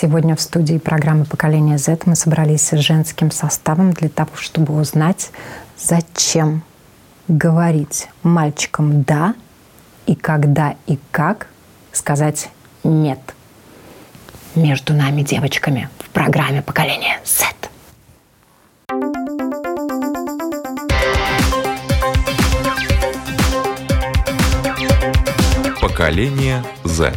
Сегодня в студии программы «Поколение Z» мы собрались с женским составом для того, чтобы узнать, зачем говорить мальчикам «да» и когда и как сказать «нет» между нами, девочками, в программе «Поколение Z». Поколение Z.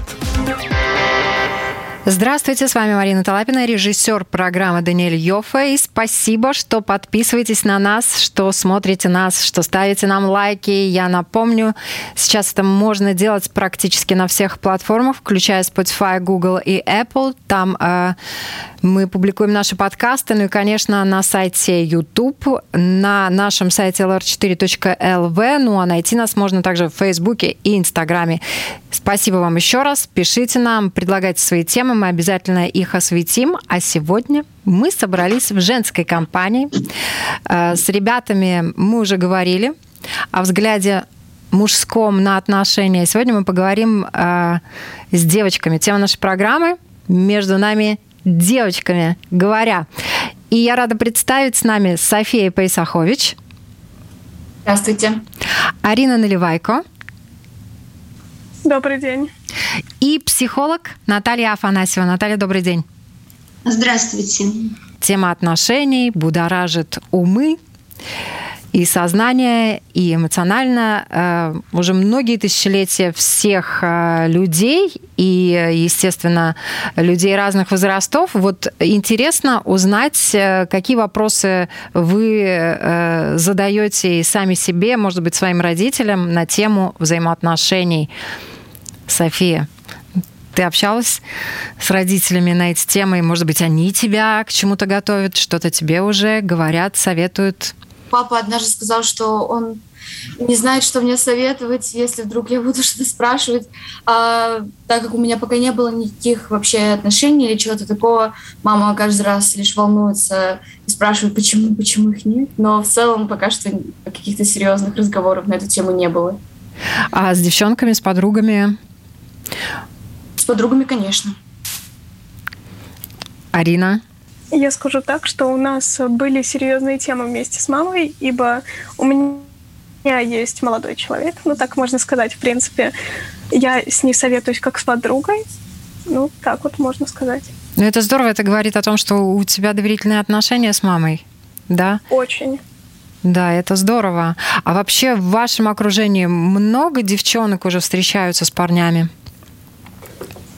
Здравствуйте, с вами Марина Талапина, режиссер программы Даниэль Йоффе. И спасибо, что подписываетесь на нас, что смотрите нас, что ставите нам лайки. Я напомню, сейчас это можно делать практически на всех платформах, включая Spotify, Google и Apple. Там э, мы публикуем наши подкасты, ну и, конечно, на сайте YouTube, на нашем сайте lr4.lv, ну а найти нас можно также в Фейсбуке и Инстаграме. Спасибо вам еще раз. Пишите нам, предлагайте свои темы, мы обязательно их осветим. А сегодня мы собрались в женской компании. Э, с ребятами мы уже говорили о взгляде мужском на отношения. Сегодня мы поговорим э, с девочками. Тема нашей программы «Между нами девочками говоря. И я рада представить с нами София Пейсахович. Здравствуйте. Арина Наливайко. Добрый день. И психолог Наталья Афанасьева. Наталья, добрый день. Здравствуйте. Тема отношений будоражит умы и сознание, и эмоционально э, уже многие тысячелетия всех э, людей и, естественно, людей разных возрастов. Вот интересно узнать, э, какие вопросы вы задаете и сами себе, может быть, своим родителям на тему взаимоотношений. София, ты общалась с родителями на эти темы, и, может быть, они тебя к чему-то готовят, что-то тебе уже говорят, советуют? папа однажды сказал, что он не знает, что мне советовать, если вдруг я буду что-то спрашивать. А, так как у меня пока не было никаких вообще отношений или чего-то такого, мама каждый раз лишь волнуется и спрашивает, почему, почему их нет. Но в целом пока что каких-то серьезных разговоров на эту тему не было. А с девчонками, с подругами? С подругами, конечно. Арина? Я скажу так, что у нас были серьезные темы вместе с мамой, ибо у меня есть молодой человек, ну так можно сказать, в принципе. Я с ней советуюсь как с подругой, ну так вот можно сказать. Ну это здорово, это говорит о том, что у тебя доверительные отношения с мамой, да? Очень. Да, это здорово. А вообще в вашем окружении много девчонок уже встречаются с парнями?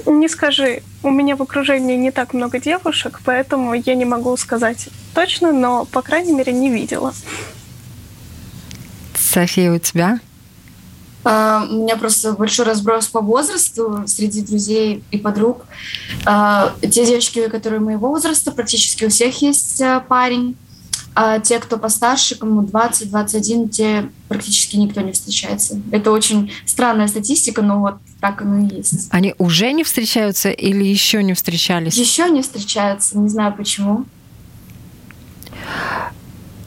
Не скажи. У меня в окружении не так много девушек, поэтому я не могу сказать точно, но, по крайней мере, не видела. София, у тебя? Uh, у меня просто большой разброс по возрасту среди друзей и подруг. Uh, те девочки, которые моего возраста, практически у всех есть uh, парень. А те, кто постарше, кому 20-21, те практически никто не встречается. Это очень странная статистика, но вот так оно и есть. Они уже не встречаются или еще не встречались? Еще не встречаются, не знаю почему.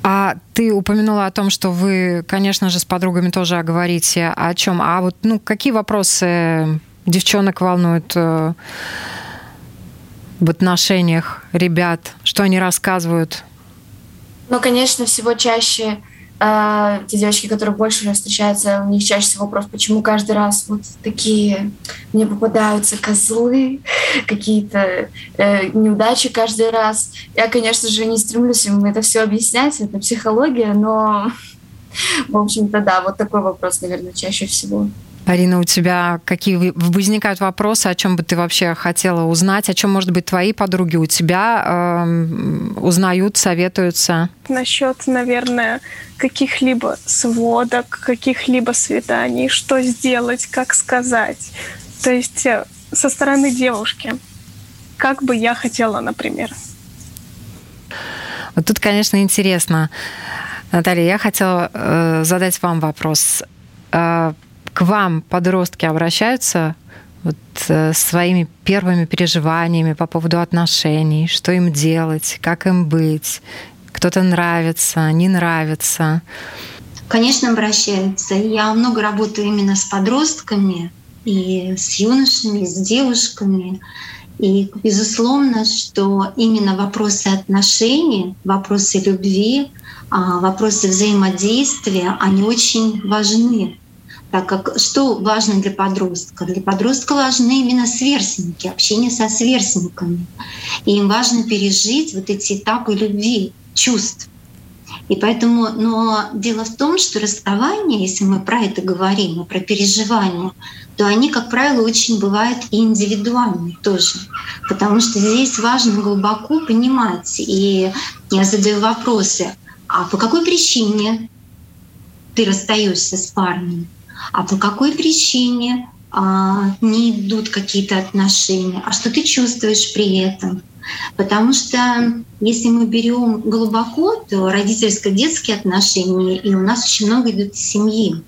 А ты упомянула о том, что вы, конечно же, с подругами тоже говорите о чем. А вот ну, какие вопросы девчонок волнуют э, в отношениях ребят? Что они рассказывают? Ну, конечно, всего чаще э, те девочки, которые больше встречаются, у них чаще всего вопрос, почему каждый раз вот такие мне попадаются козлы, какие-то э, неудачи каждый раз. Я, конечно же, не стремлюсь им это все объяснять, это психология, но, в общем-то, да, вот такой вопрос, наверное, чаще всего. Арина, у тебя какие возникают вопросы, о чем бы ты вообще хотела узнать, о чем, может быть, твои подруги у тебя э, узнают, советуются? Насчет, наверное, каких-либо сводок, каких-либо свиданий, что сделать, как сказать. То есть э, со стороны девушки, как бы я хотела, например. Вот тут, конечно, интересно. Наталья, я хотела э, задать вам вопрос. Э, к вам подростки обращаются вот, э, своими первыми переживаниями по поводу отношений, что им делать, как им быть, кто-то нравится, не нравится? Конечно, обращаются. Я много работаю именно с подростками и с юношами, и с девушками. И, безусловно, что именно вопросы отношений, вопросы любви, а, вопросы взаимодействия, они очень важны. Так как что важно для подростка? Для подростка важны именно сверстники, общение со сверстниками. И им важно пережить вот эти этапы любви, чувств. И поэтому, но дело в том, что расставание, если мы про это говорим, про переживания, то они, как правило, очень бывают и индивидуальны тоже. Потому что здесь важно глубоко понимать. И я задаю вопросы, а по какой причине ты расстаешься с парнем? А по какой причине а, не идут какие-то отношения? А что ты чувствуешь при этом? Потому что если мы берем глубоко, то родительско-детские отношения, и у нас очень много идут семьи.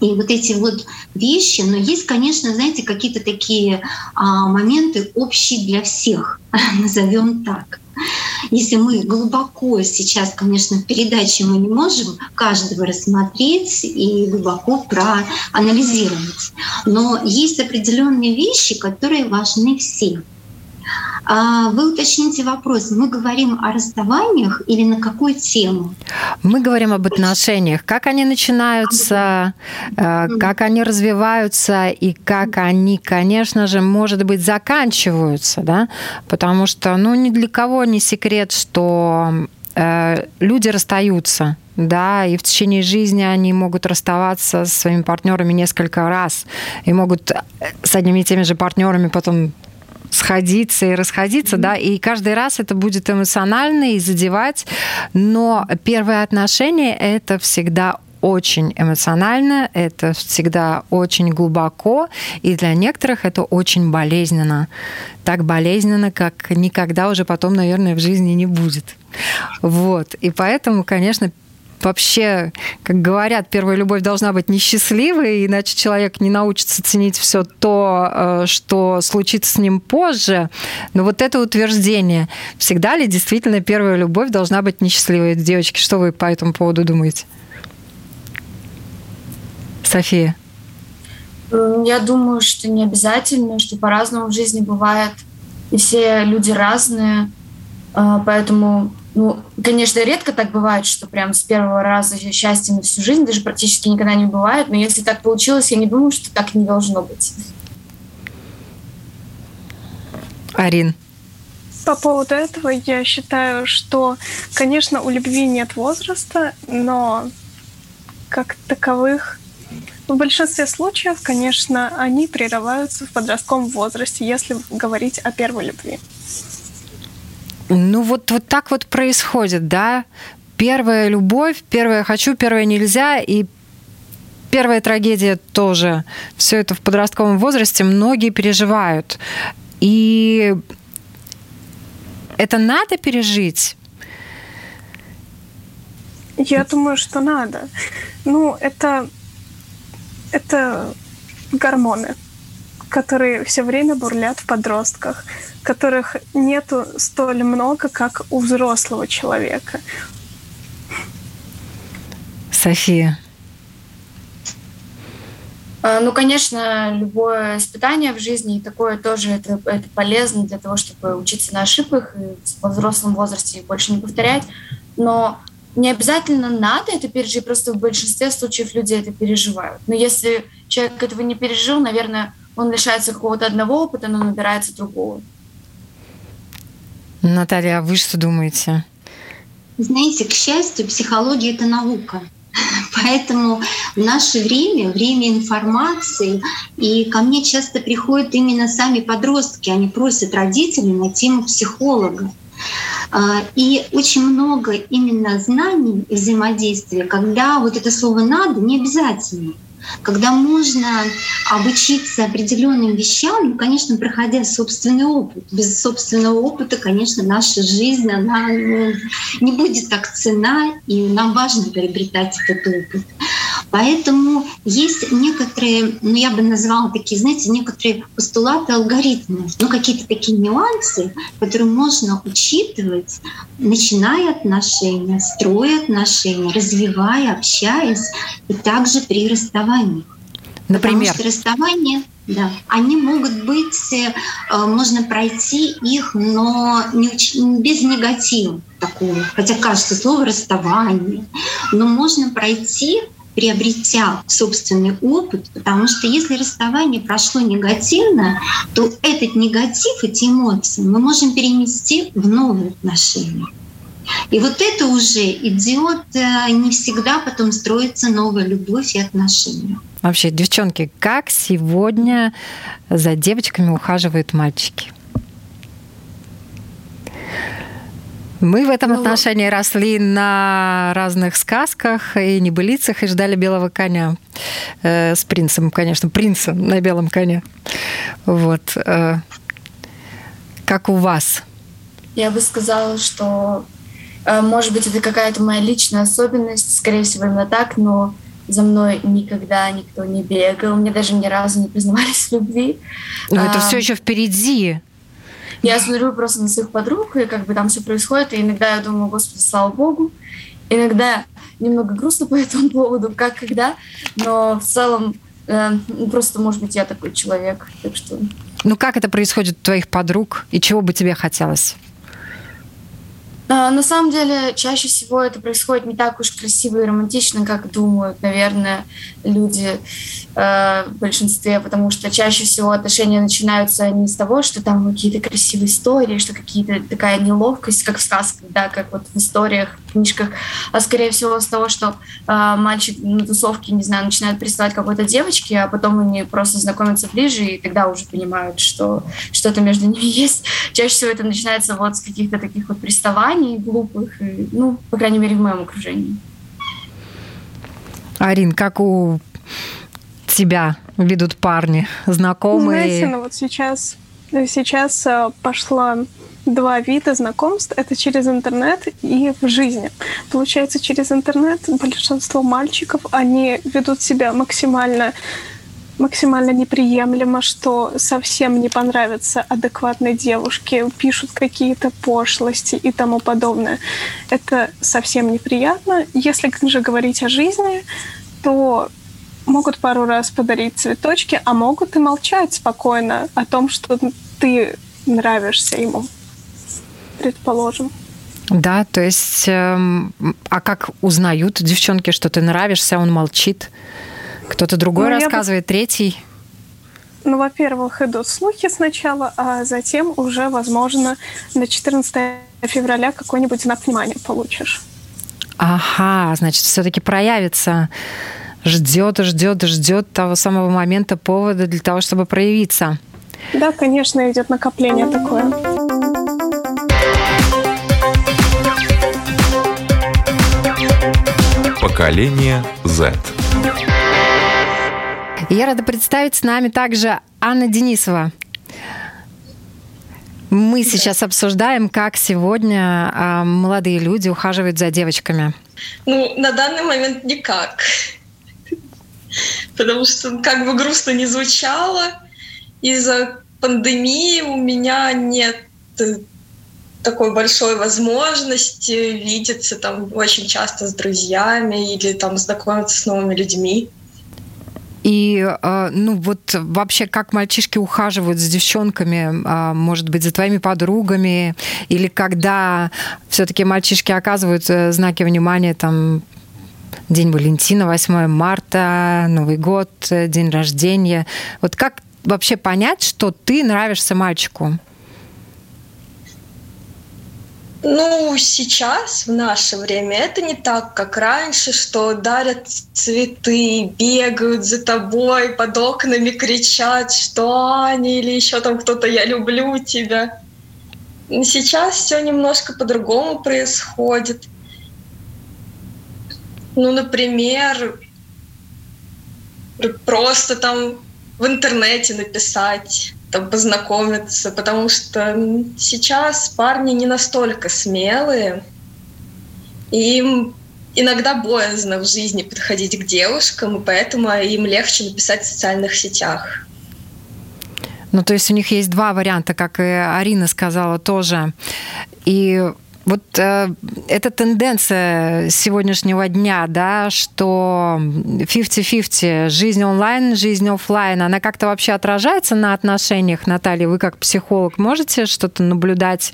И вот эти вот вещи, но есть, конечно, знаете, какие-то такие а, моменты общие для всех, назовем так. Если мы глубоко сейчас, конечно, в передаче мы не можем каждого рассмотреть и глубоко проанализировать, но есть определенные вещи, которые важны всем. А, вы уточните вопрос. Мы говорим о расставаниях или на какую тему? Мы говорим об отношениях. Как они начинаются, э, как они развиваются и как они, конечно же, может быть, заканчиваются, да? Потому что, ну, ни для кого не секрет, что э, люди расстаются, да, и в течение жизни они могут расставаться со своими партнерами несколько раз и могут с одними и теми же партнерами потом сходиться и расходиться, mm-hmm. да, и каждый раз это будет эмоционально и задевать, но первое отношение это всегда очень эмоционально, это всегда очень глубоко, и для некоторых это очень болезненно. Так болезненно, как никогда уже потом, наверное, в жизни не будет. Вот. И поэтому, конечно, вообще, как говорят, первая любовь должна быть несчастливой, иначе человек не научится ценить все то, э, что случится с ним позже. Но вот это утверждение, всегда ли действительно первая любовь должна быть несчастливой? Девочки, что вы по этому поводу думаете? София. Я думаю, что не обязательно, что по-разному в жизни бывает, и все люди разные, а, поэтому ну, конечно, редко так бывает, что прям с первого раза счастье на всю жизнь, даже практически никогда не бывает, но если так получилось, я не думаю, что так не должно быть. Арин. По поводу этого я считаю, что, конечно, у любви нет возраста, но как таковых в большинстве случаев, конечно, они прерываются в подростковом возрасте, если говорить о первой любви. Ну вот, вот так вот происходит, да? Первая любовь, первая хочу, первая нельзя, и первая трагедия тоже. Все это в подростковом возрасте многие переживают. И это надо пережить? Я думаю, что надо. Ну, это, это гормоны которые все время бурлят в подростках, которых нету столь много, как у взрослого человека. София. А, ну, конечно, любое испытание в жизни, и такое тоже это, это полезно для того, чтобы учиться на ошибках и во взрослом возрасте больше не повторять. Но не обязательно надо это пережить, просто в большинстве случаев люди это переживают. Но если человек этого не пережил, наверное, он лишается какого-то одного опыта, но набирается другого. Наталья, а вы что думаете? Знаете, к счастью, психология — это наука. Поэтому в наше время, время информации, и ко мне часто приходят именно сами подростки, они просят родителей на тему психолога. А, и очень много именно знаний и взаимодействия, когда вот это слово «надо» не обязательно когда можно обучиться определенным вещам, ну, конечно, проходя собственный опыт. Без собственного опыта, конечно, наша жизнь, она ну, не будет так цена, и нам важно приобретать этот опыт. Поэтому есть некоторые, ну я бы назвала такие, знаете, некоторые постулаты, алгоритмы, ну какие-то такие нюансы, которые можно учитывать, начиная отношения, строя отношения, развивая, общаясь, и также при расставании. Например? Потому что расставание да. Они могут быть, э, можно пройти их, но не, без негатива такого. Хотя кажется слово расставание. Но можно пройти приобретя собственный опыт, потому что если расставание прошло негативно, то этот негатив, эти эмоции мы можем перенести в новые отношения. И вот это уже идет, э, не всегда потом строится новая любовь и отношения. Вообще, девчонки, как сегодня за девочками ухаживают мальчики? Мы в этом ну, отношении росли на разных сказках и небылицах и ждали белого коня э, с принцем, конечно, принца на белом коне. Вот. Э, как у вас? Я бы сказала, что, э, может быть, это какая-то моя личная особенность, скорее всего, именно так, но за мной никогда никто не бегал, мне даже ни разу не признавались в любви. Но а, это все еще впереди. Я смотрю просто на своих подруг, и как бы там все происходит, и иногда я думаю, господи, слава богу. Иногда немного грустно по этому поводу, как когда, но в целом э, просто, может быть, я такой человек, так что... Ну как это происходит у твоих подруг, и чего бы тебе хотелось? А, на самом деле, чаще всего это происходит не так уж красиво и романтично, как думают, наверное, люди э, в большинстве, потому что чаще всего отношения начинаются не с того, что там какие-то красивые истории, что какие-то такая неловкость, как в сказках, да, как вот в историях, в книжках, а скорее всего с того, что э, мальчик на тусовке, не знаю, начинает приставать какой-то девочке, а потом они просто знакомятся ближе, и тогда уже понимают, что что-то между ними есть. Чаще всего это начинается вот с каких-то таких вот приставаний, компаний глупых, и, ну, по крайней мере, в моем окружении. Арин, как у тебя ведут парни, знакомые? Знаете, ну вот сейчас, сейчас э, пошла два вида знакомств. Это через интернет и в жизни. Получается, через интернет большинство мальчиков, они ведут себя максимально максимально неприемлемо, что совсем не понравится адекватной девушке, пишут какие-то пошлости и тому подобное. Это совсем неприятно. Если же говорить о жизни, то могут пару раз подарить цветочки, а могут и молчать спокойно о том, что ты нравишься ему, предположим. Да, то есть, э, а как узнают девчонки, что ты нравишься, он молчит? Кто-то другой ну, рассказывает, бы... третий? Ну, во-первых, идут слухи сначала, а затем уже, возможно, на 14 февраля какой-нибудь знак внимания получишь. Ага, значит, все-таки проявится. Ждет, ждет, ждет того самого момента повода для того, чтобы проявиться. Да, конечно, идет накопление такое. Поколение Z. Я рада представить с нами также Анна Денисова. Мы сейчас обсуждаем, как сегодня э, молодые люди ухаживают за девочками. Ну, на данный момент никак. Потому что, как бы грустно не звучало, из-за пандемии у меня нет такой большой возможности видеться там очень часто с друзьями или там знакомиться с новыми людьми. И, а, ну, вот вообще, как мальчишки ухаживают за девчонками, а, может быть, за твоими подругами, или когда все-таки мальчишки оказывают э, знаки внимания, там, День Валентина, 8 марта, Новый год, э, день рождения. Вот как вообще понять, что ты нравишься мальчику? Ну, сейчас, в наше время, это не так, как раньше, что дарят цветы, бегают за тобой, под окнами кричат, что Аня или еще там кто-то «я люблю тебя». Сейчас все немножко по-другому происходит. Ну, например, просто там в интернете написать там, познакомиться, потому что сейчас парни не настолько смелые, и им иногда боязно в жизни подходить к девушкам, и поэтому им легче написать в социальных сетях. Ну, то есть у них есть два варианта, как и Арина сказала тоже. И Вот э, эта тенденция сегодняшнего дня, да, что 50-50, жизнь онлайн, жизнь офлайн, она как-то вообще отражается на отношениях, Наталья? Вы как психолог можете что-то наблюдать?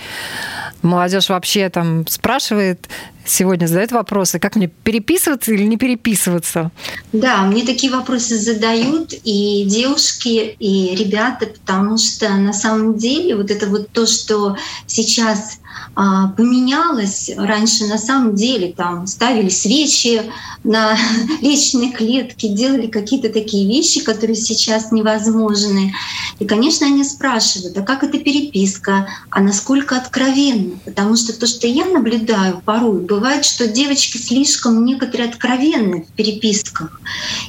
Молодежь вообще там спрашивает, сегодня задают вопросы, как мне переписываться или не переписываться? Да, мне такие вопросы задают и девушки, и ребята, потому что на самом деле вот это вот то, что сейчас а, поменялось. Раньше на самом деле там ставили свечи на личные клетки, делали какие-то такие вещи, которые сейчас невозможны. И, конечно, они спрашивают, а как эта переписка, а насколько откровенно? Потому что то, что я наблюдаю порой, бывает, что девочки слишком некоторые откровенны в переписках.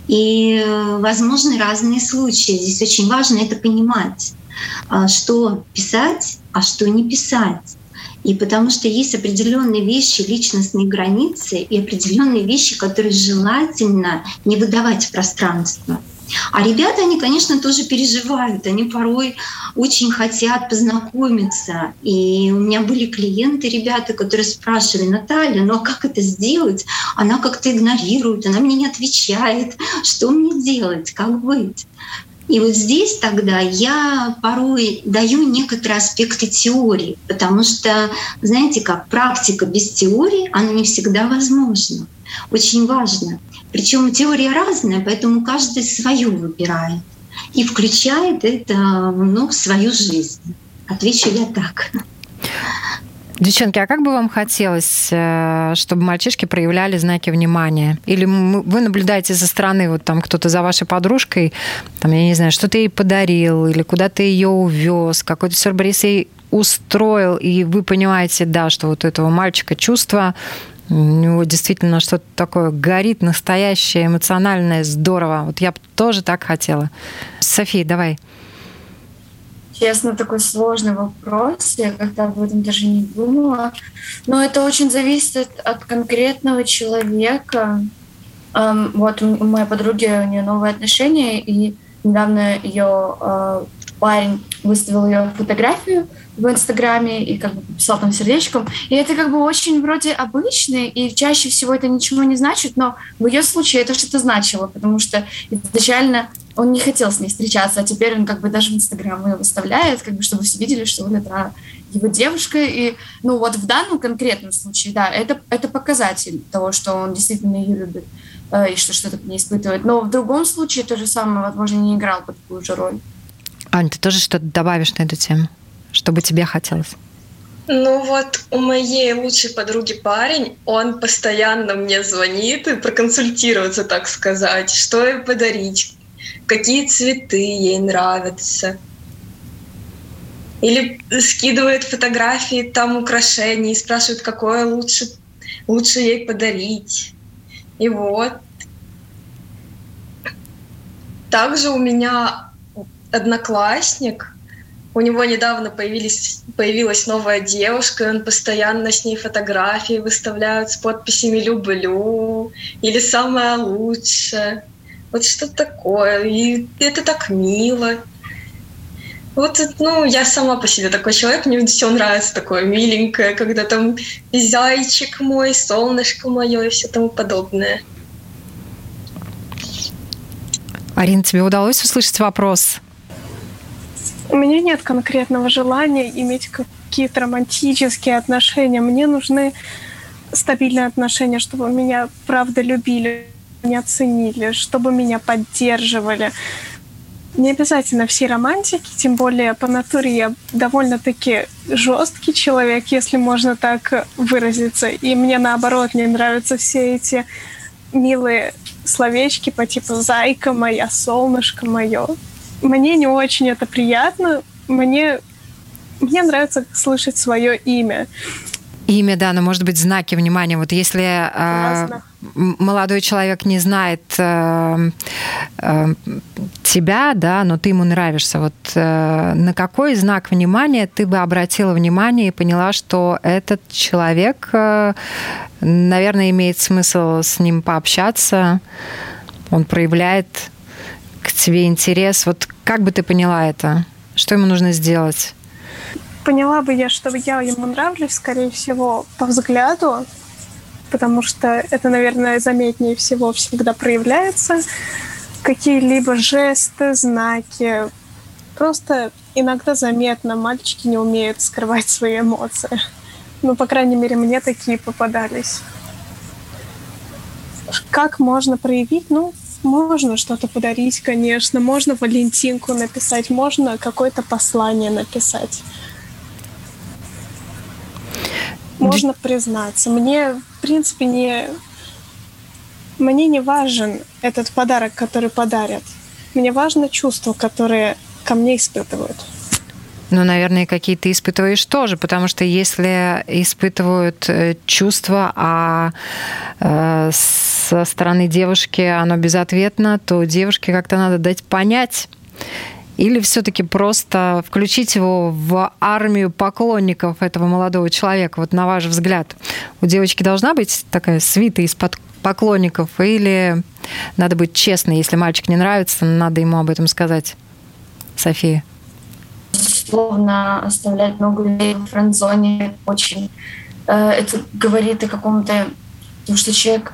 И возможны разные случаи. Здесь очень важно это понимать, а, что писать, а что не писать. И потому что есть определенные вещи, личностные границы и определенные вещи, которые желательно не выдавать в пространство. А ребята, они, конечно, тоже переживают, они порой очень хотят познакомиться. И у меня были клиенты, ребята, которые спрашивали, Наталья, ну а как это сделать? Она как-то игнорирует, она мне не отвечает. Что мне делать? Как быть? И вот здесь тогда я порой даю некоторые аспекты теории, потому что, знаете, как практика без теории, она не всегда возможна. Очень важно. Причем теория разная, поэтому каждый свою выбирает и включает это ну, в свою жизнь. Отвечу я так. Девчонки, а как бы вам хотелось, э, чтобы мальчишки проявляли знаки внимания? Или вы наблюдаете со стороны, вот там кто-то за вашей подружкой, там, я не знаю, что ты ей подарил, или куда ты ее увез, какой-то сюрприз ей устроил, и вы понимаете, да, что вот у этого мальчика чувство, у него действительно что-то такое горит, настоящее, эмоциональное, здорово. Вот я бы тоже так хотела. София, давай. Честно, такой сложный вопрос. Я как-то об этом даже не думала. Но это очень зависит от конкретного человека. Вот у моей подруги у нее новые отношения, и недавно ее парень выставил ее фотографию в Инстаграме и как бы писал там сердечком. И это как бы очень вроде обычный, и чаще всего это ничего не значит, но в ее случае это что-то значило, потому что изначально он не хотел с ней встречаться, а теперь он как бы даже в Инстаграм ее выставляет, как бы, чтобы все видели, что он это его девушка. И, ну, вот в данном конкретном случае, да, это, это показатель того, что он действительно ее любит э, и что что-то не испытывает. Но в другом случае то же самое, возможно, не играл под такую же роль. Ань, ты тоже что-то добавишь на эту тему? Что бы тебе хотелось? Ну вот у моей лучшей подруги парень, он постоянно мне звонит и проконсультироваться, так сказать, что ей подарить, какие цветы ей нравятся. Или скидывает фотографии там украшений, спрашивает, какое лучше, лучше ей подарить. И вот. Также у меня одноклассник, у него недавно появились, появилась новая девушка, и он постоянно с ней фотографии выставляет с подписями «люблю» или «самое лучшее». Вот что такое. И это так мило. Вот, ну, я сама по себе такой человек, мне все нравится такое миленькое, когда там зайчик мой, солнышко мое и все тому подобное. Арина, тебе удалось услышать вопрос? У меня нет конкретного желания иметь какие-то романтические отношения. Мне нужны стабильные отношения, чтобы меня правда любили меня ценили, чтобы меня поддерживали. Не обязательно все романтики, тем более по натуре я довольно-таки жесткий человек, если можно так выразиться. И мне наоборот не нравятся все эти милые словечки по типу «зайка моя», «солнышко мое». Мне не очень это приятно. Мне, мне нравится слышать свое имя. Имя, да, но может быть знаки внимания. Вот если э, молодой человек не знает э, э, тебя, да, но ты ему нравишься, вот э, на какой знак внимания ты бы обратила внимание и поняла, что этот человек, э, наверное, имеет смысл с ним пообщаться, он проявляет к тебе интерес. Вот как бы ты поняла это? Что ему нужно сделать? поняла бы я, что я ему нравлюсь, скорее всего, по взгляду, потому что это, наверное, заметнее всего всегда проявляется. Какие-либо жесты, знаки. Просто иногда заметно, мальчики не умеют скрывать свои эмоции. Ну, по крайней мере, мне такие попадались. Как можно проявить? Ну, можно что-то подарить, конечно. Можно Валентинку написать, можно какое-то послание написать. Можно признаться. Мне, в принципе, не... Мне не важен этот подарок, который подарят. Мне важно чувства, которые ко мне испытывают. Ну, наверное, какие-то испытываешь тоже, потому что если испытывают э, чувства, а э, со стороны девушки оно безответно, то девушке как-то надо дать понять, или все-таки просто включить его в армию поклонников этого молодого человека? Вот на ваш взгляд, у девочки должна быть такая свита из поклонников, или надо быть честной, если мальчик не нравится, надо ему об этом сказать? София безусловно, оставлять много людей в френд-зоне очень... Э, это говорит о каком-то... Потому что человек,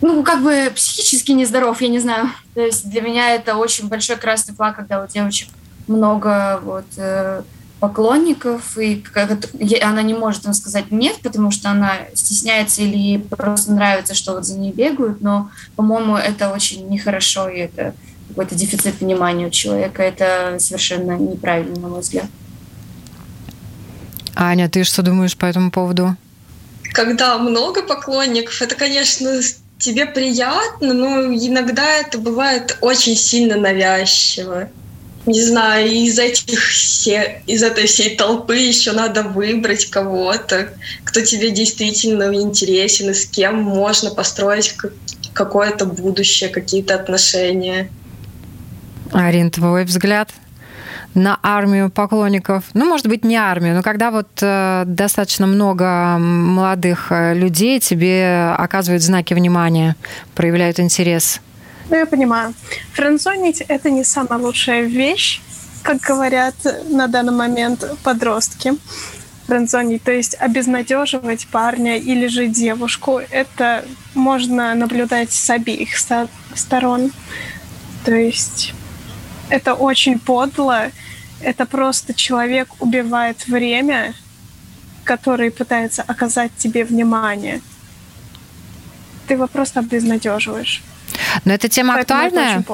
ну, как бы психически нездоров, я не знаю. То есть для меня это очень большой красный флаг, когда у девочек много вот э, поклонников, и она не может им сказать нет, потому что она стесняется или ей просто нравится, что вот за ней бегают, но, по-моему, это очень нехорошо, и это какой-то дефицит внимания у человека. Это совершенно неправильно, на мой взгляд. Аня, ты что думаешь по этому поводу? Когда много поклонников, это, конечно, тебе приятно, но иногда это бывает очень сильно навязчиво. Не знаю, из этих все, из этой всей толпы еще надо выбрать кого-то, кто тебе действительно интересен и с кем можно построить какое-то будущее, какие-то отношения. Арин, твой взгляд на армию поклонников? Ну, может быть, не армию, но когда вот э, достаточно много молодых э, людей тебе оказывают знаки внимания, проявляют интерес. Ну, я понимаю. Френдзонить — это не самая лучшая вещь, как говорят на данный момент подростки. Френдзонить, то есть обезнадеживать парня или же девушку, это можно наблюдать с обеих сторон. То есть это очень подло. Это просто человек убивает время, который пытается оказать тебе внимание. Ты его просто безнадеживаешь. Но эта тема Поэтому актуальная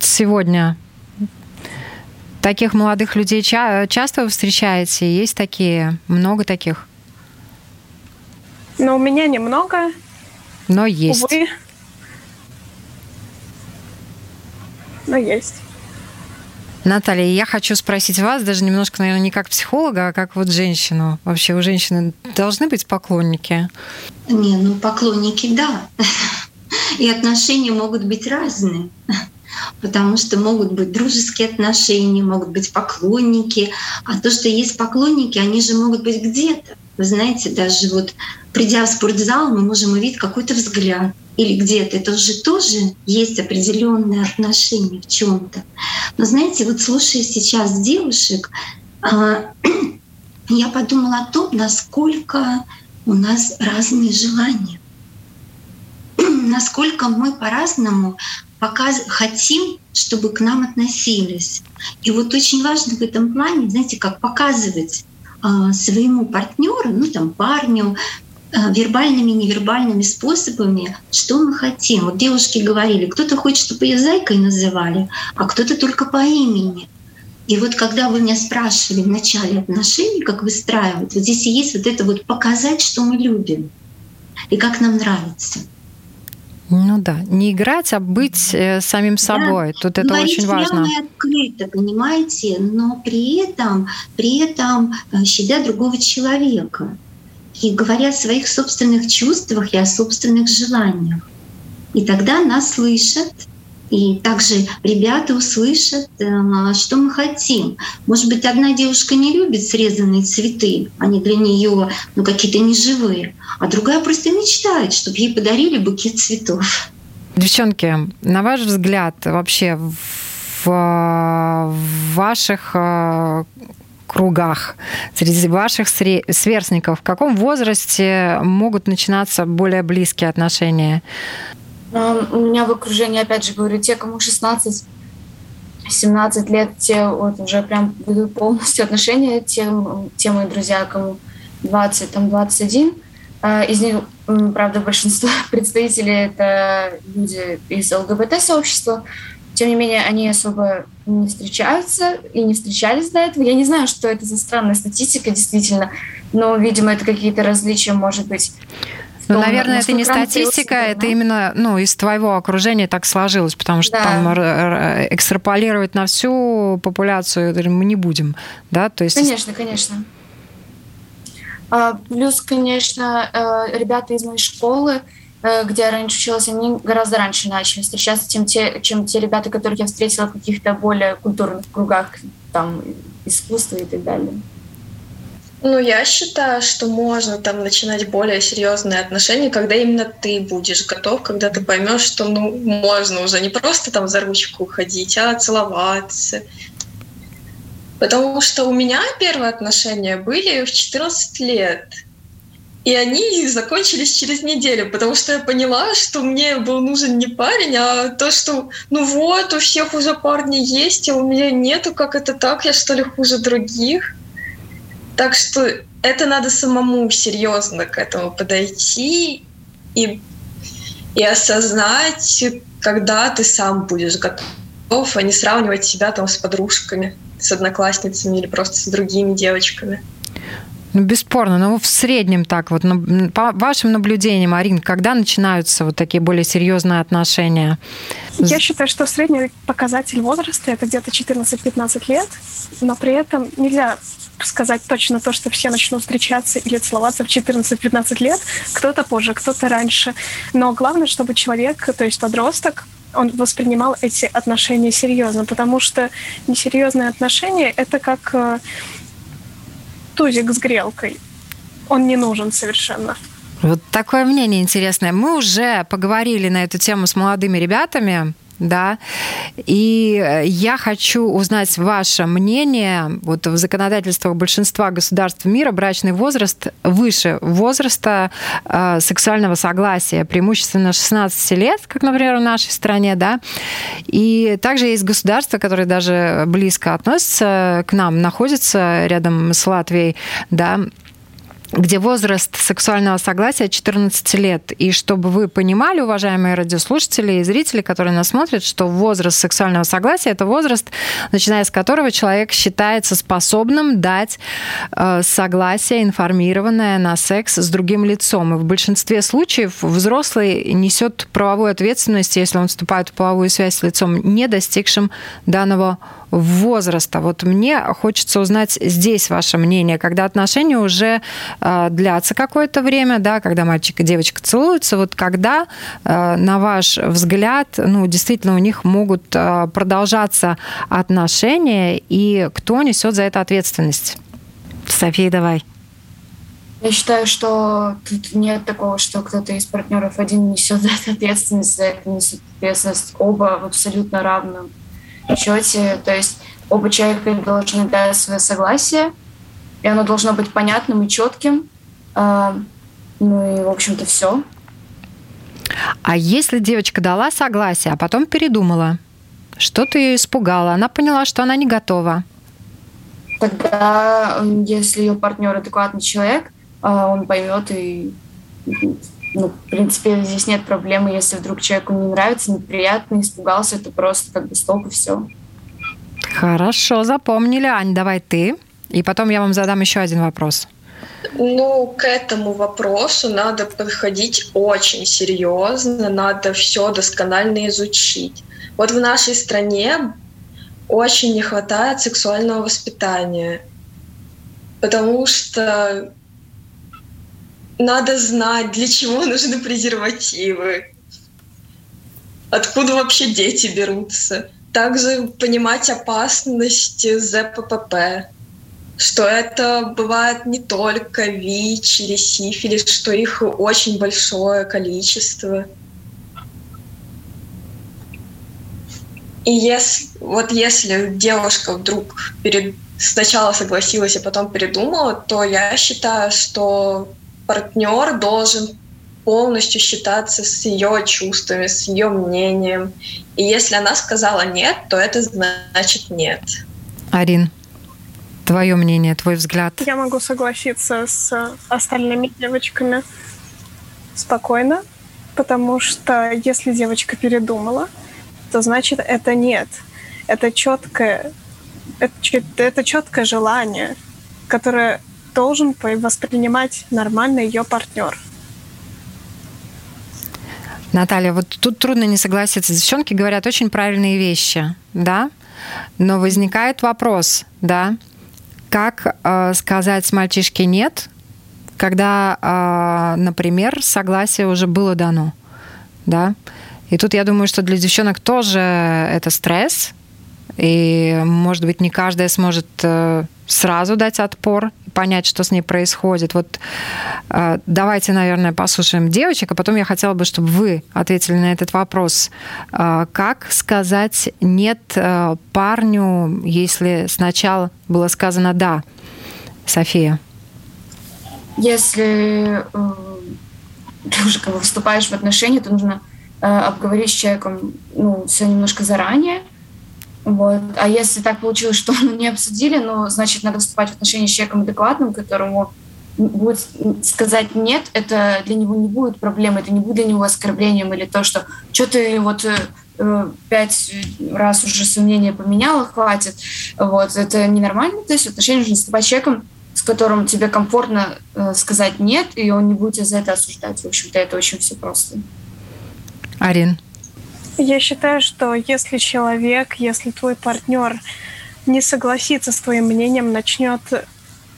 сегодня. Таких молодых людей ча- часто вы встречаете? Есть такие? Много таких? Но у меня немного. Но есть. Увы. Но есть. Наталья, я хочу спросить вас, даже немножко, наверное, не как психолога, а как вот женщину. Вообще у женщины должны быть поклонники? Не, ну поклонники, да. И отношения могут быть разные. Потому что могут быть дружеские отношения, могут быть поклонники. А то, что есть поклонники, они же могут быть где-то. Вы знаете, даже вот придя в спортзал, мы можем увидеть какой-то взгляд, или где-то, это уже тоже есть определенные отношения в чем-то. Но знаете, вот слушая сейчас девушек, а, я подумала о том, насколько у нас разные желания, насколько мы по-разному показ... хотим, чтобы к нам относились. И вот очень важно в этом плане, знаете, как показывать а, своему партнеру, ну там парню, вербальными и невербальными способами, что мы хотим. Вот девушки говорили, кто-то хочет, чтобы ее зайкой называли, а кто-то только по имени. И вот когда вы меня спрашивали в начале отношений, как выстраивать, вот здесь и есть вот это вот показать, что мы любим и как нам нравится. Ну да, не играть, а быть э, самим собой. Да. Тут это Говорить очень важно. и открыто, понимаете, но при этом, при этом э, щадя другого человека и говоря о своих собственных чувствах и о собственных желаниях. И тогда нас слышат, и также ребята услышат, э, что мы хотим. Может быть, одна девушка не любит срезанные цветы, они для нее ну, какие-то неживые, а другая просто мечтает, чтобы ей подарили букет цветов. Девчонки, на ваш взгляд, вообще в ваших э, кругах, среди ваших сверстников, в каком возрасте могут начинаться более близкие отношения? Ну, у меня в окружении, опять же, говорю, те, кому 16 17 лет, те вот уже прям ведут полностью отношения, те, те мои друзья, кому 20, там 21. А, из них, правда, большинство представителей это люди из ЛГБТ-сообщества. Тем не менее, они особо не встречаются и не встречались до этого. Я не знаю, что это за странная статистика, действительно, но, видимо, это какие-то различия, может быть, ну, наверное, это не статистика, да? это именно ну, из твоего окружения так сложилось, потому что да. там экстраполировать на всю популяцию мы не будем, да? То есть... Конечно, конечно. А, плюс, конечно, э, ребята из моей школы, где я раньше училась, они гораздо раньше начали встречаться, чем те, чем те ребята, которых я встретила в каких-то более культурных кругах, там, искусства и так далее. Ну, я считаю, что можно там начинать более серьезные отношения, когда именно ты будешь готов, когда ты поймешь, что ну можно уже не просто там за ручку ходить, а целоваться. Потому что у меня первые отношения были в 14 лет. И они закончились через неделю, потому что я поняла, что мне был нужен не парень, а то, что ну вот, у всех уже парни есть, а у меня нету, как это так, я что ли хуже других. Так что это надо самому серьезно к этому подойти и, и осознать, когда ты сам будешь готов, а не сравнивать себя там с подружками, с одноклассницами или просто с другими девочками. Ну, бесспорно. Но в среднем так, вот по вашим наблюдениям, Арин, когда начинаются вот такие более серьезные отношения? Я считаю, что средний показатель возраста это где-то 14-15 лет, но при этом нельзя сказать точно то, что все начнут встречаться или целоваться в 14-15 лет. Кто-то позже, кто-то раньше. Но главное, чтобы человек, то есть подросток, он воспринимал эти отношения серьезно, потому что несерьезные отношения — это как э, тузик с грелкой. Он не нужен совершенно. Вот такое мнение интересное. Мы уже поговорили на эту тему с молодыми ребятами, да. И э, я хочу узнать ваше мнение. Вот в законодательствах большинства государств мира брачный возраст выше возраста э, сексуального согласия, преимущественно 16 лет, как, например, в нашей стране, да. И также есть государства, которые даже близко относятся к нам, находятся рядом с Латвией, да, где возраст сексуального согласия 14 лет. И чтобы вы понимали, уважаемые радиослушатели и зрители, которые нас смотрят, что возраст сексуального согласия – это возраст, начиная с которого человек считается способным дать э, согласие информированное на секс с другим лицом. И в большинстве случаев взрослый несет правовую ответственность, если он вступает в половую связь с лицом, не достигшим данного возраста. Вот мне хочется узнать здесь ваше мнение, когда отношения уже э, длятся какое-то время, да, когда мальчик и девочка целуются, вот когда, э, на ваш взгляд, ну, действительно у них могут э, продолжаться отношения, и кто несет за это ответственность? София, давай. Я считаю, что тут нет такого, что кто-то из партнеров один несет за это ответственность, за это несет ответственность оба в абсолютно равном счете. То есть оба человека должны дать свое согласие, и оно должно быть понятным и четким. А, ну и, в общем-то, все. А если девочка дала согласие, а потом передумала, что-то ее испугало, она поняла, что она не готова? Тогда, если ее партнер адекватный человек, а, он поймет и ну, в принципе, здесь нет проблемы, если вдруг человеку не нравится, неприятно, испугался, это просто как бы стоп и все. Хорошо, запомнили. Ань, давай ты. И потом я вам задам еще один вопрос. Ну, к этому вопросу надо подходить очень серьезно, надо все досконально изучить. Вот в нашей стране очень не хватает сексуального воспитания, потому что надо знать, для чего нужны презервативы, откуда вообще дети берутся. Также понимать опасность ЗППП, что это бывает не только ВИЧ или сифилис, что их очень большое количество. И если, вот если девушка вдруг перед сначала согласилась, а потом передумала, то я считаю, что партнер должен полностью считаться с ее чувствами, с ее мнением. И если она сказала нет, то это значит нет. Арин, твое мнение, твой взгляд? Я могу согласиться с остальными девочками спокойно, потому что если девочка передумала, то значит это нет. Это четкое, это, это четкое желание, которое должен воспринимать нормально ее партнер. Наталья, вот тут трудно не согласиться. Девчонки говорят очень правильные вещи, да, но возникает вопрос, да, как э, сказать мальчишке нет, когда, э, например, согласие уже было дано, да. И тут я думаю, что для девчонок тоже это стресс, и, может быть, не каждая сможет э, сразу дать отпор, понять, что с ней происходит. Вот э, давайте, наверное, послушаем девочек, а потом я хотела бы, чтобы вы ответили на этот вопрос. Э, как сказать нет парню, если сначала было сказано да? София. Если ты уже как бы вступаешь в отношения, то нужно обговорить с человеком ну, все немножко заранее, вот. А если так получилось, что мы не обсудили, ну, значит, надо вступать в отношения с человеком адекватным, которому будет сказать нет, это для него не будет проблемой, это не будет для него оскорблением или то, что что ты вот э, пять раз уже свое мнение поменяла, хватит. Вот, это ненормально. То есть в отношениях нужно с человеком, с которым тебе комфортно э, сказать нет, и он не будет за это осуждать. В общем-то, это очень все просто. Арин. Я считаю, что если человек, если твой партнер не согласится с твоим мнением, начнет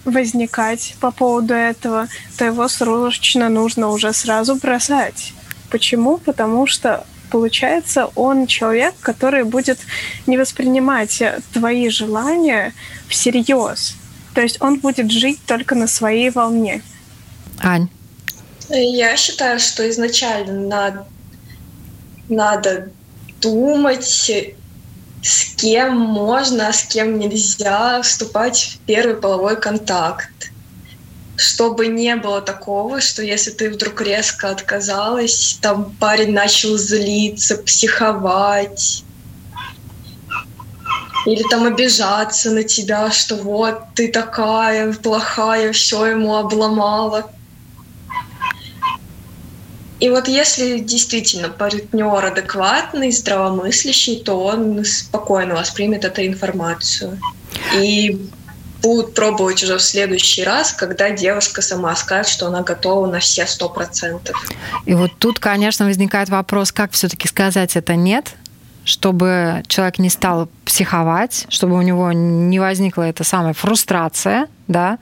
возникать по поводу этого, то его срочно нужно уже сразу бросать. Почему? Потому что получается, он человек, который будет не воспринимать твои желания всерьез. То есть он будет жить только на своей волне. Ань. Я считаю, что изначально надо думать, с кем можно, а с кем нельзя вступать в первый половой контакт. Чтобы не было такого, что если ты вдруг резко отказалась, там парень начал злиться, психовать, или там обижаться на тебя, что вот ты такая плохая, все ему обломала. И вот если действительно партнер адекватный, здравомыслящий, то он спокойно воспримет эту информацию. И будут пробовать уже в следующий раз, когда девушка сама скажет, что она готова на все сто процентов. И вот тут, конечно, возникает вопрос, как все-таки сказать это нет, чтобы человек не стал психовать, чтобы у него не возникла эта самая фрустрация, да,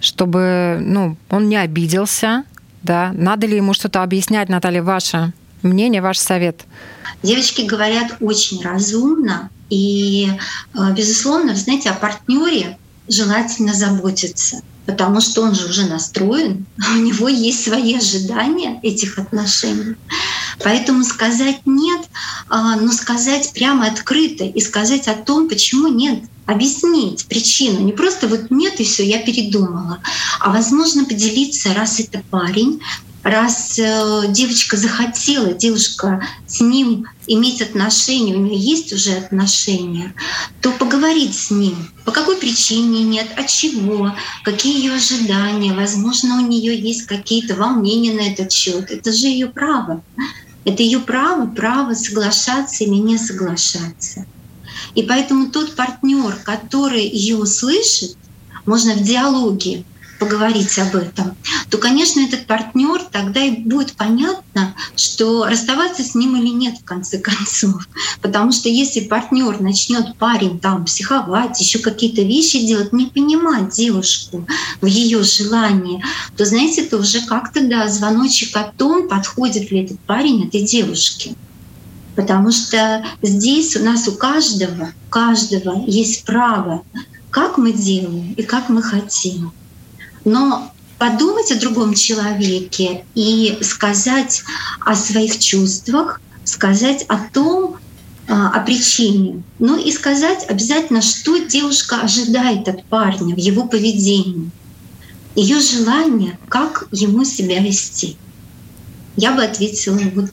чтобы ну, он не обиделся, да. Надо ли ему что-то объяснять, Наталья, ваше мнение, ваш совет? Девочки говорят очень разумно, и, э, безусловно, вы знаете, о партнере желательно заботиться, потому что он же уже настроен, у него есть свои ожидания этих отношений. Поэтому сказать нет, а, но сказать прямо открыто и сказать о том, почему нет, объяснить причину. Не просто вот нет и все, я передумала, а возможно поделиться, раз это парень, раз э, девочка захотела, девушка с ним иметь отношения, у нее есть уже отношения, то поговорить с ним, по какой причине нет, от чего, какие ее ожидания, возможно, у нее есть какие-то волнения на этот счет. Это же ее право. Это ее право, право соглашаться или не соглашаться. И поэтому тот партнер, который ее услышит, можно в диалоге поговорить об этом, то, конечно, этот партнер тогда и будет понятно, что расставаться с ним или нет в конце концов. Потому что если партнер начнет парень там психовать, еще какие-то вещи делать, не понимать девушку в ее желании, то, знаете, это уже как-то да, звоночек о том, подходит ли этот парень этой девушке. Потому что здесь у нас у каждого, у каждого есть право, как мы делаем и как мы хотим. Но подумать о другом человеке и сказать о своих чувствах, сказать о том, а, о причине, но и сказать обязательно, что девушка ожидает от парня в его поведении, ее желание, как ему себя вести. Я бы ответила вот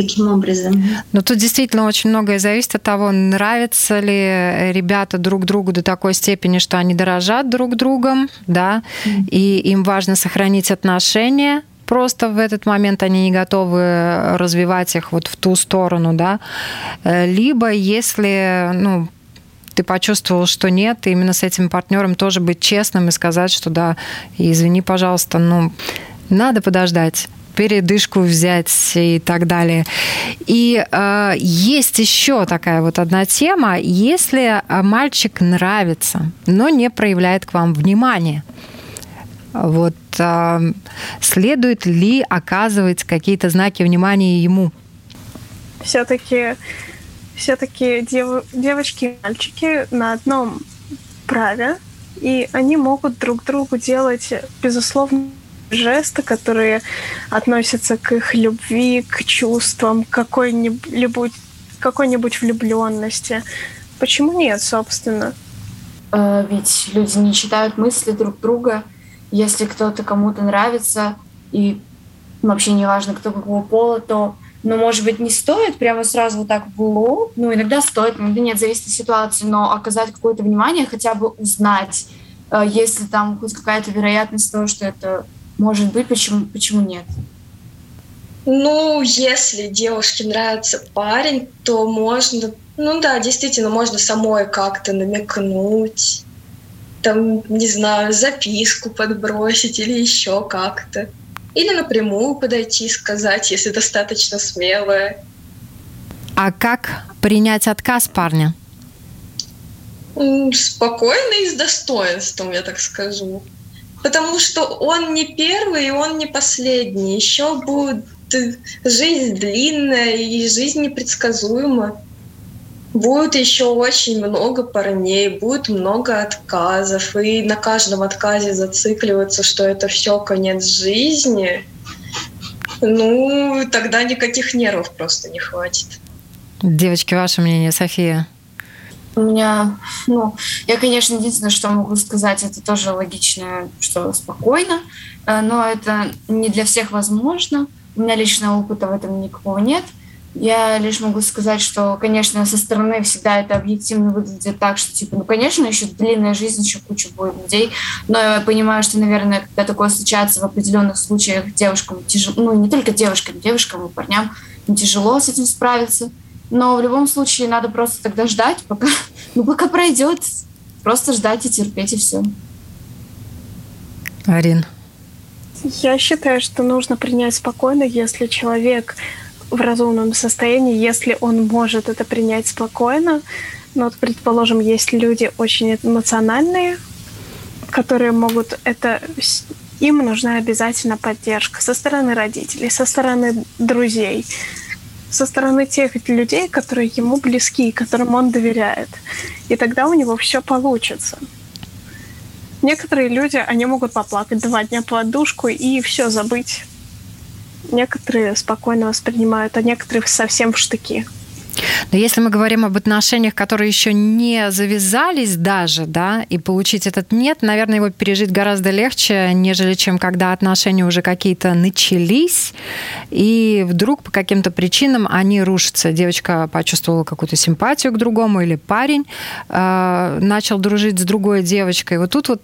таким образом. Но тут действительно очень многое зависит от того, нравятся ли ребята друг другу до такой степени, что они дорожат друг другом, да, mm. и им важно сохранить отношения, просто в этот момент они не готовы развивать их вот в ту сторону, да, либо если, ну, ты почувствовал, что нет, и именно с этим партнером тоже быть честным и сказать, что да, извини, пожалуйста, ну, надо подождать передышку взять и так далее. И э, есть еще такая вот одна тема. Если мальчик нравится, но не проявляет к вам внимания, вот э, следует ли оказывать какие-то знаки внимания ему? Все-таки все-таки дев, девочки и мальчики на одном праве, и они могут друг другу делать, безусловно, жесты, которые относятся к их любви, к чувствам, какой-нибудь какой-нибудь влюбленности. Почему нет, собственно? Э, ведь люди не читают мысли друг друга. Если кто-то кому-то нравится, и вообще не важно, кто какого пола, то, ну, может быть, не стоит прямо сразу вот так в лоб. Ну, иногда стоит, иногда нет, зависит от ситуации, но оказать какое-то внимание, хотя бы узнать, э, если там хоть какая-то вероятность того, что это может быть, почему, почему нет? Ну, если девушке нравится парень, то можно, ну да, действительно, можно самой как-то намекнуть, там, не знаю, записку подбросить или еще как-то. Или напрямую подойти и сказать, если достаточно смелая. А как принять отказ парня? Спокойно и с достоинством, я так скажу. Потому что он не первый, и он не последний. Еще будет жизнь длинная и жизнь непредсказуема. Будет еще очень много парней, будет много отказов, и на каждом отказе зацикливаться, что это все конец жизни, ну, тогда никаких нервов просто не хватит. Девочки, ваше мнение, София? У меня, ну, я, конечно, единственное, что могу сказать, это тоже логично, что спокойно, э, но это не для всех возможно. У меня личного опыта в этом никакого нет. Я лишь могу сказать, что, конечно, со стороны всегда это объективно выглядит так, что, типа, ну, конечно, еще длинная жизнь, еще куча будет людей, но я понимаю, что, наверное, когда такое случается в определенных случаях, девушкам тяжело, ну, не только девушкам, девушкам и парням тяжело с этим справиться, но в любом случае надо просто тогда ждать, пока, ну, пока пройдет. Просто ждать и терпеть, и все. Арин. Я считаю, что нужно принять спокойно, если человек в разумном состоянии, если он может это принять спокойно. Но вот, предположим, есть люди очень эмоциональные, которые могут это... Им нужна обязательно поддержка со стороны родителей, со стороны друзей со стороны тех людей, которые ему близки, которым он доверяет. И тогда у него все получится. Некоторые люди, они могут поплакать два дня по подушку и все забыть. Некоторые спокойно воспринимают, а некоторые совсем в штыки. Но если мы говорим об отношениях, которые еще не завязались даже, да, и получить этот нет, наверное, его пережить гораздо легче, нежели чем когда отношения уже какие-то начались, и вдруг по каким-то причинам они рушатся. Девочка почувствовала какую-то симпатию к другому, или парень э, начал дружить с другой девочкой. Вот тут вот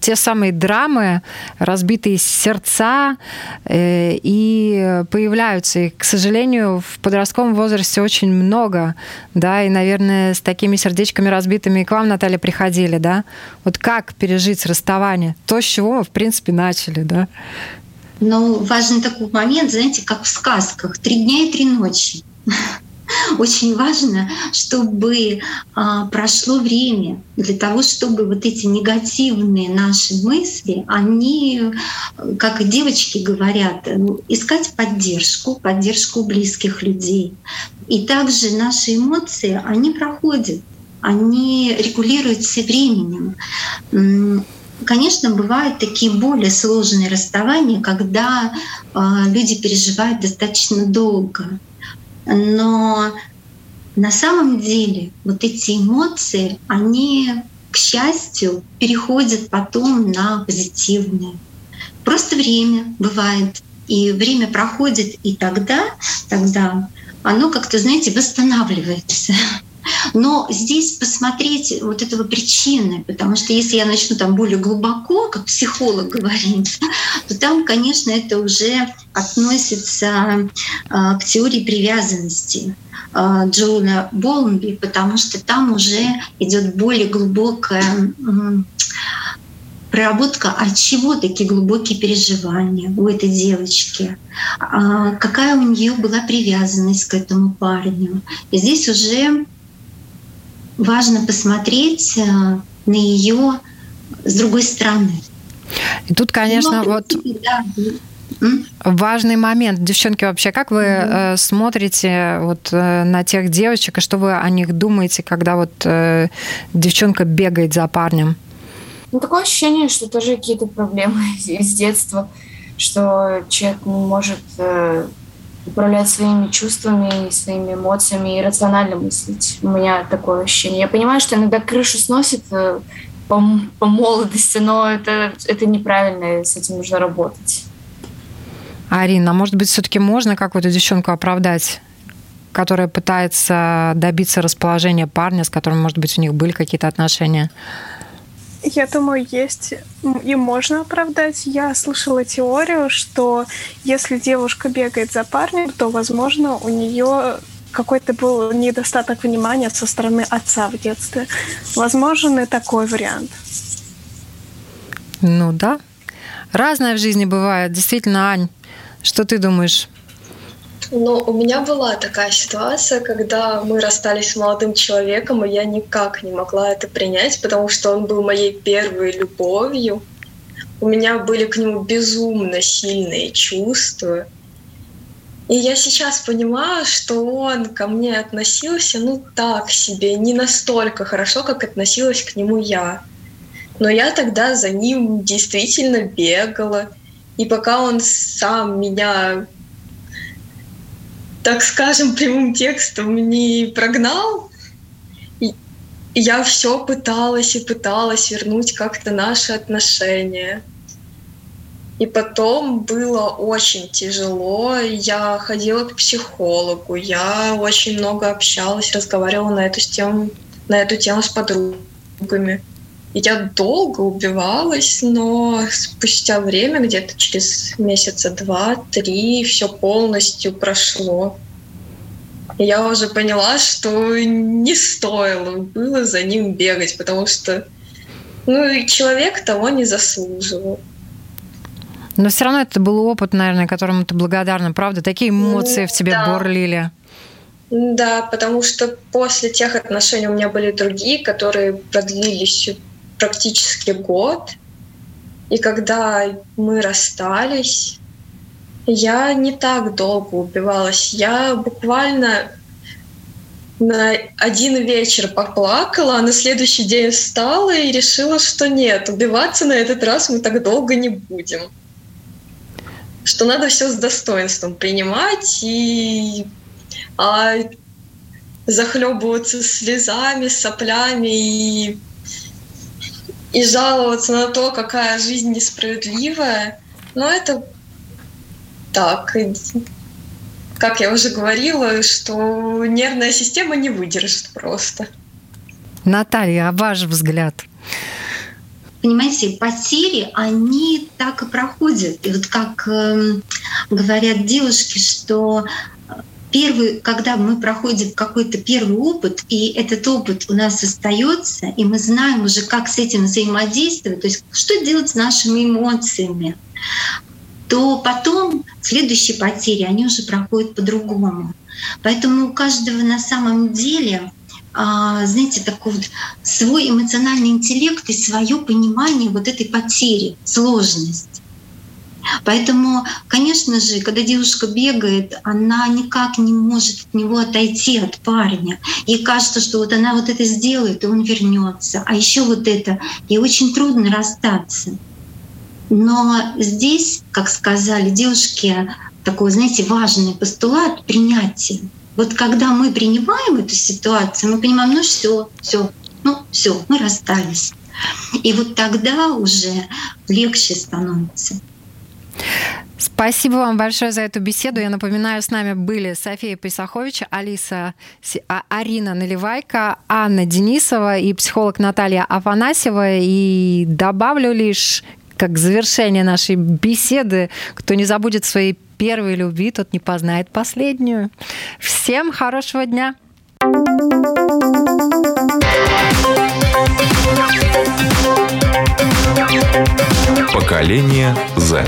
те самые драмы, разбитые сердца, э, и появляются. И, к сожалению, в подростковом возрасте очень много, да, и, наверное, с такими сердечками разбитыми к вам, Наталья, приходили, да? Вот как пережить расставание? То, с чего мы, в принципе, начали, да? Ну, важный такой момент, знаете, как в сказках. Три дня и три ночи. Очень важно, чтобы а, прошло время для того, чтобы вот эти негативные наши мысли, они, как и девочки говорят, ну, искать поддержку, поддержку близких людей. И также наши эмоции, они проходят, они регулируются временем. Конечно, бывают такие более сложные расставания, когда э, люди переживают достаточно долго. Но на самом деле вот эти эмоции, они, к счастью, переходят потом на позитивные. Просто время бывает, и время проходит, и тогда, тогда оно как-то, знаете, восстанавливается. Но здесь посмотреть вот этого причины, потому что если я начну там более глубоко, как психолог говорит, то там, конечно, это уже относится а, к теории привязанности а, Джона Болмби, потому что там уже идет более глубокая проработка, от чего такие глубокие переживания у этой девочки, а, какая у нее была привязанность к этому парню. И здесь уже важно посмотреть э, на ее с другой стороны. И тут, конечно, Но, вот да. важный момент. Девчонки, вообще, как вы mm смотрите вот э, на тех девочек, и что вы о них думаете, когда вот девчонка бегает за парнем? Ну, такое ощущение, что тоже какие-то проблемы из детства, что человек не может управлять своими чувствами, своими эмоциями и рационально мыслить. У меня такое ощущение. Я понимаю, что иногда крышу сносит э, по, по молодости, но это, это неправильно, и с этим нужно работать. Арина, а может быть, все-таки можно как вот эту девчонку оправдать, которая пытается добиться расположения парня, с которым, может быть, у них были какие-то отношения? Я думаю, есть и можно оправдать. Я слышала теорию, что если девушка бегает за парнем, то, возможно, у нее какой-то был недостаток внимания со стороны отца в детстве. Возможен и такой вариант. Ну да. Разное в жизни бывает. Действительно, Ань, что ты думаешь? Но у меня была такая ситуация, когда мы расстались с молодым человеком, и я никак не могла это принять, потому что он был моей первой любовью. У меня были к нему безумно сильные чувства. И я сейчас понимаю, что он ко мне относился, ну, так себе, не настолько хорошо, как относилась к нему я. Но я тогда за ним действительно бегала. И пока он сам меня так скажем, прямым текстом не прогнал. И я все пыталась и пыталась вернуть как-то наши отношения. И потом было очень тяжело. Я ходила к психологу, я очень много общалась, разговаривала на эту тему, на эту тему с подругами. Я долго убивалась, но спустя время, где-то через месяца два-три, все полностью прошло. И я уже поняла, что не стоило было за ним бегать, потому что ну, и человек того не заслуживал. Но все равно это был опыт, наверное, которому ты благодарна, правда? Такие эмоции в тебе да. бурлили. Да, потому что после тех отношений у меня были другие, которые продлились практически год. И когда мы расстались, я не так долго убивалась. Я буквально на один вечер поплакала, а на следующий день встала и решила, что нет, убиваться на этот раз мы так долго не будем. Что надо все с достоинством принимать и а, захлебываться слезами, соплями и и жаловаться на то, какая жизнь несправедливая, но это так. Как я уже говорила, что нервная система не выдержит просто. Наталья, а ваш взгляд? Понимаете, потери, они так и проходят. И вот как э, говорят девушки, что первый, когда мы проходим какой-то первый опыт, и этот опыт у нас остается, и мы знаем уже, как с этим взаимодействовать, то есть что делать с нашими эмоциями, то потом следующие потери, они уже проходят по-другому. Поэтому у каждого на самом деле а, знаете, такой вот свой эмоциональный интеллект и свое понимание вот этой потери, сложность. Поэтому, конечно же, когда девушка бегает, она никак не может от него отойти, от парня. Ей кажется, что вот она вот это сделает, и он вернется. А еще вот это. Ей очень трудно расстаться. Но здесь, как сказали девушки, такой, знаете, важный постулат принятия. Вот когда мы принимаем эту ситуацию, мы понимаем, ну все, все, ну все, мы расстались. И вот тогда уже легче становится. Спасибо вам большое за эту беседу. Я напоминаю, с нами были София Писахович, Алиса, а, Арина Наливайка, Анна Денисова и психолог Наталья Афанасьева. И добавлю лишь как завершение нашей беседы, кто не забудет своей первой любви, тот не познает последнюю. Всем хорошего дня! Поколение Z.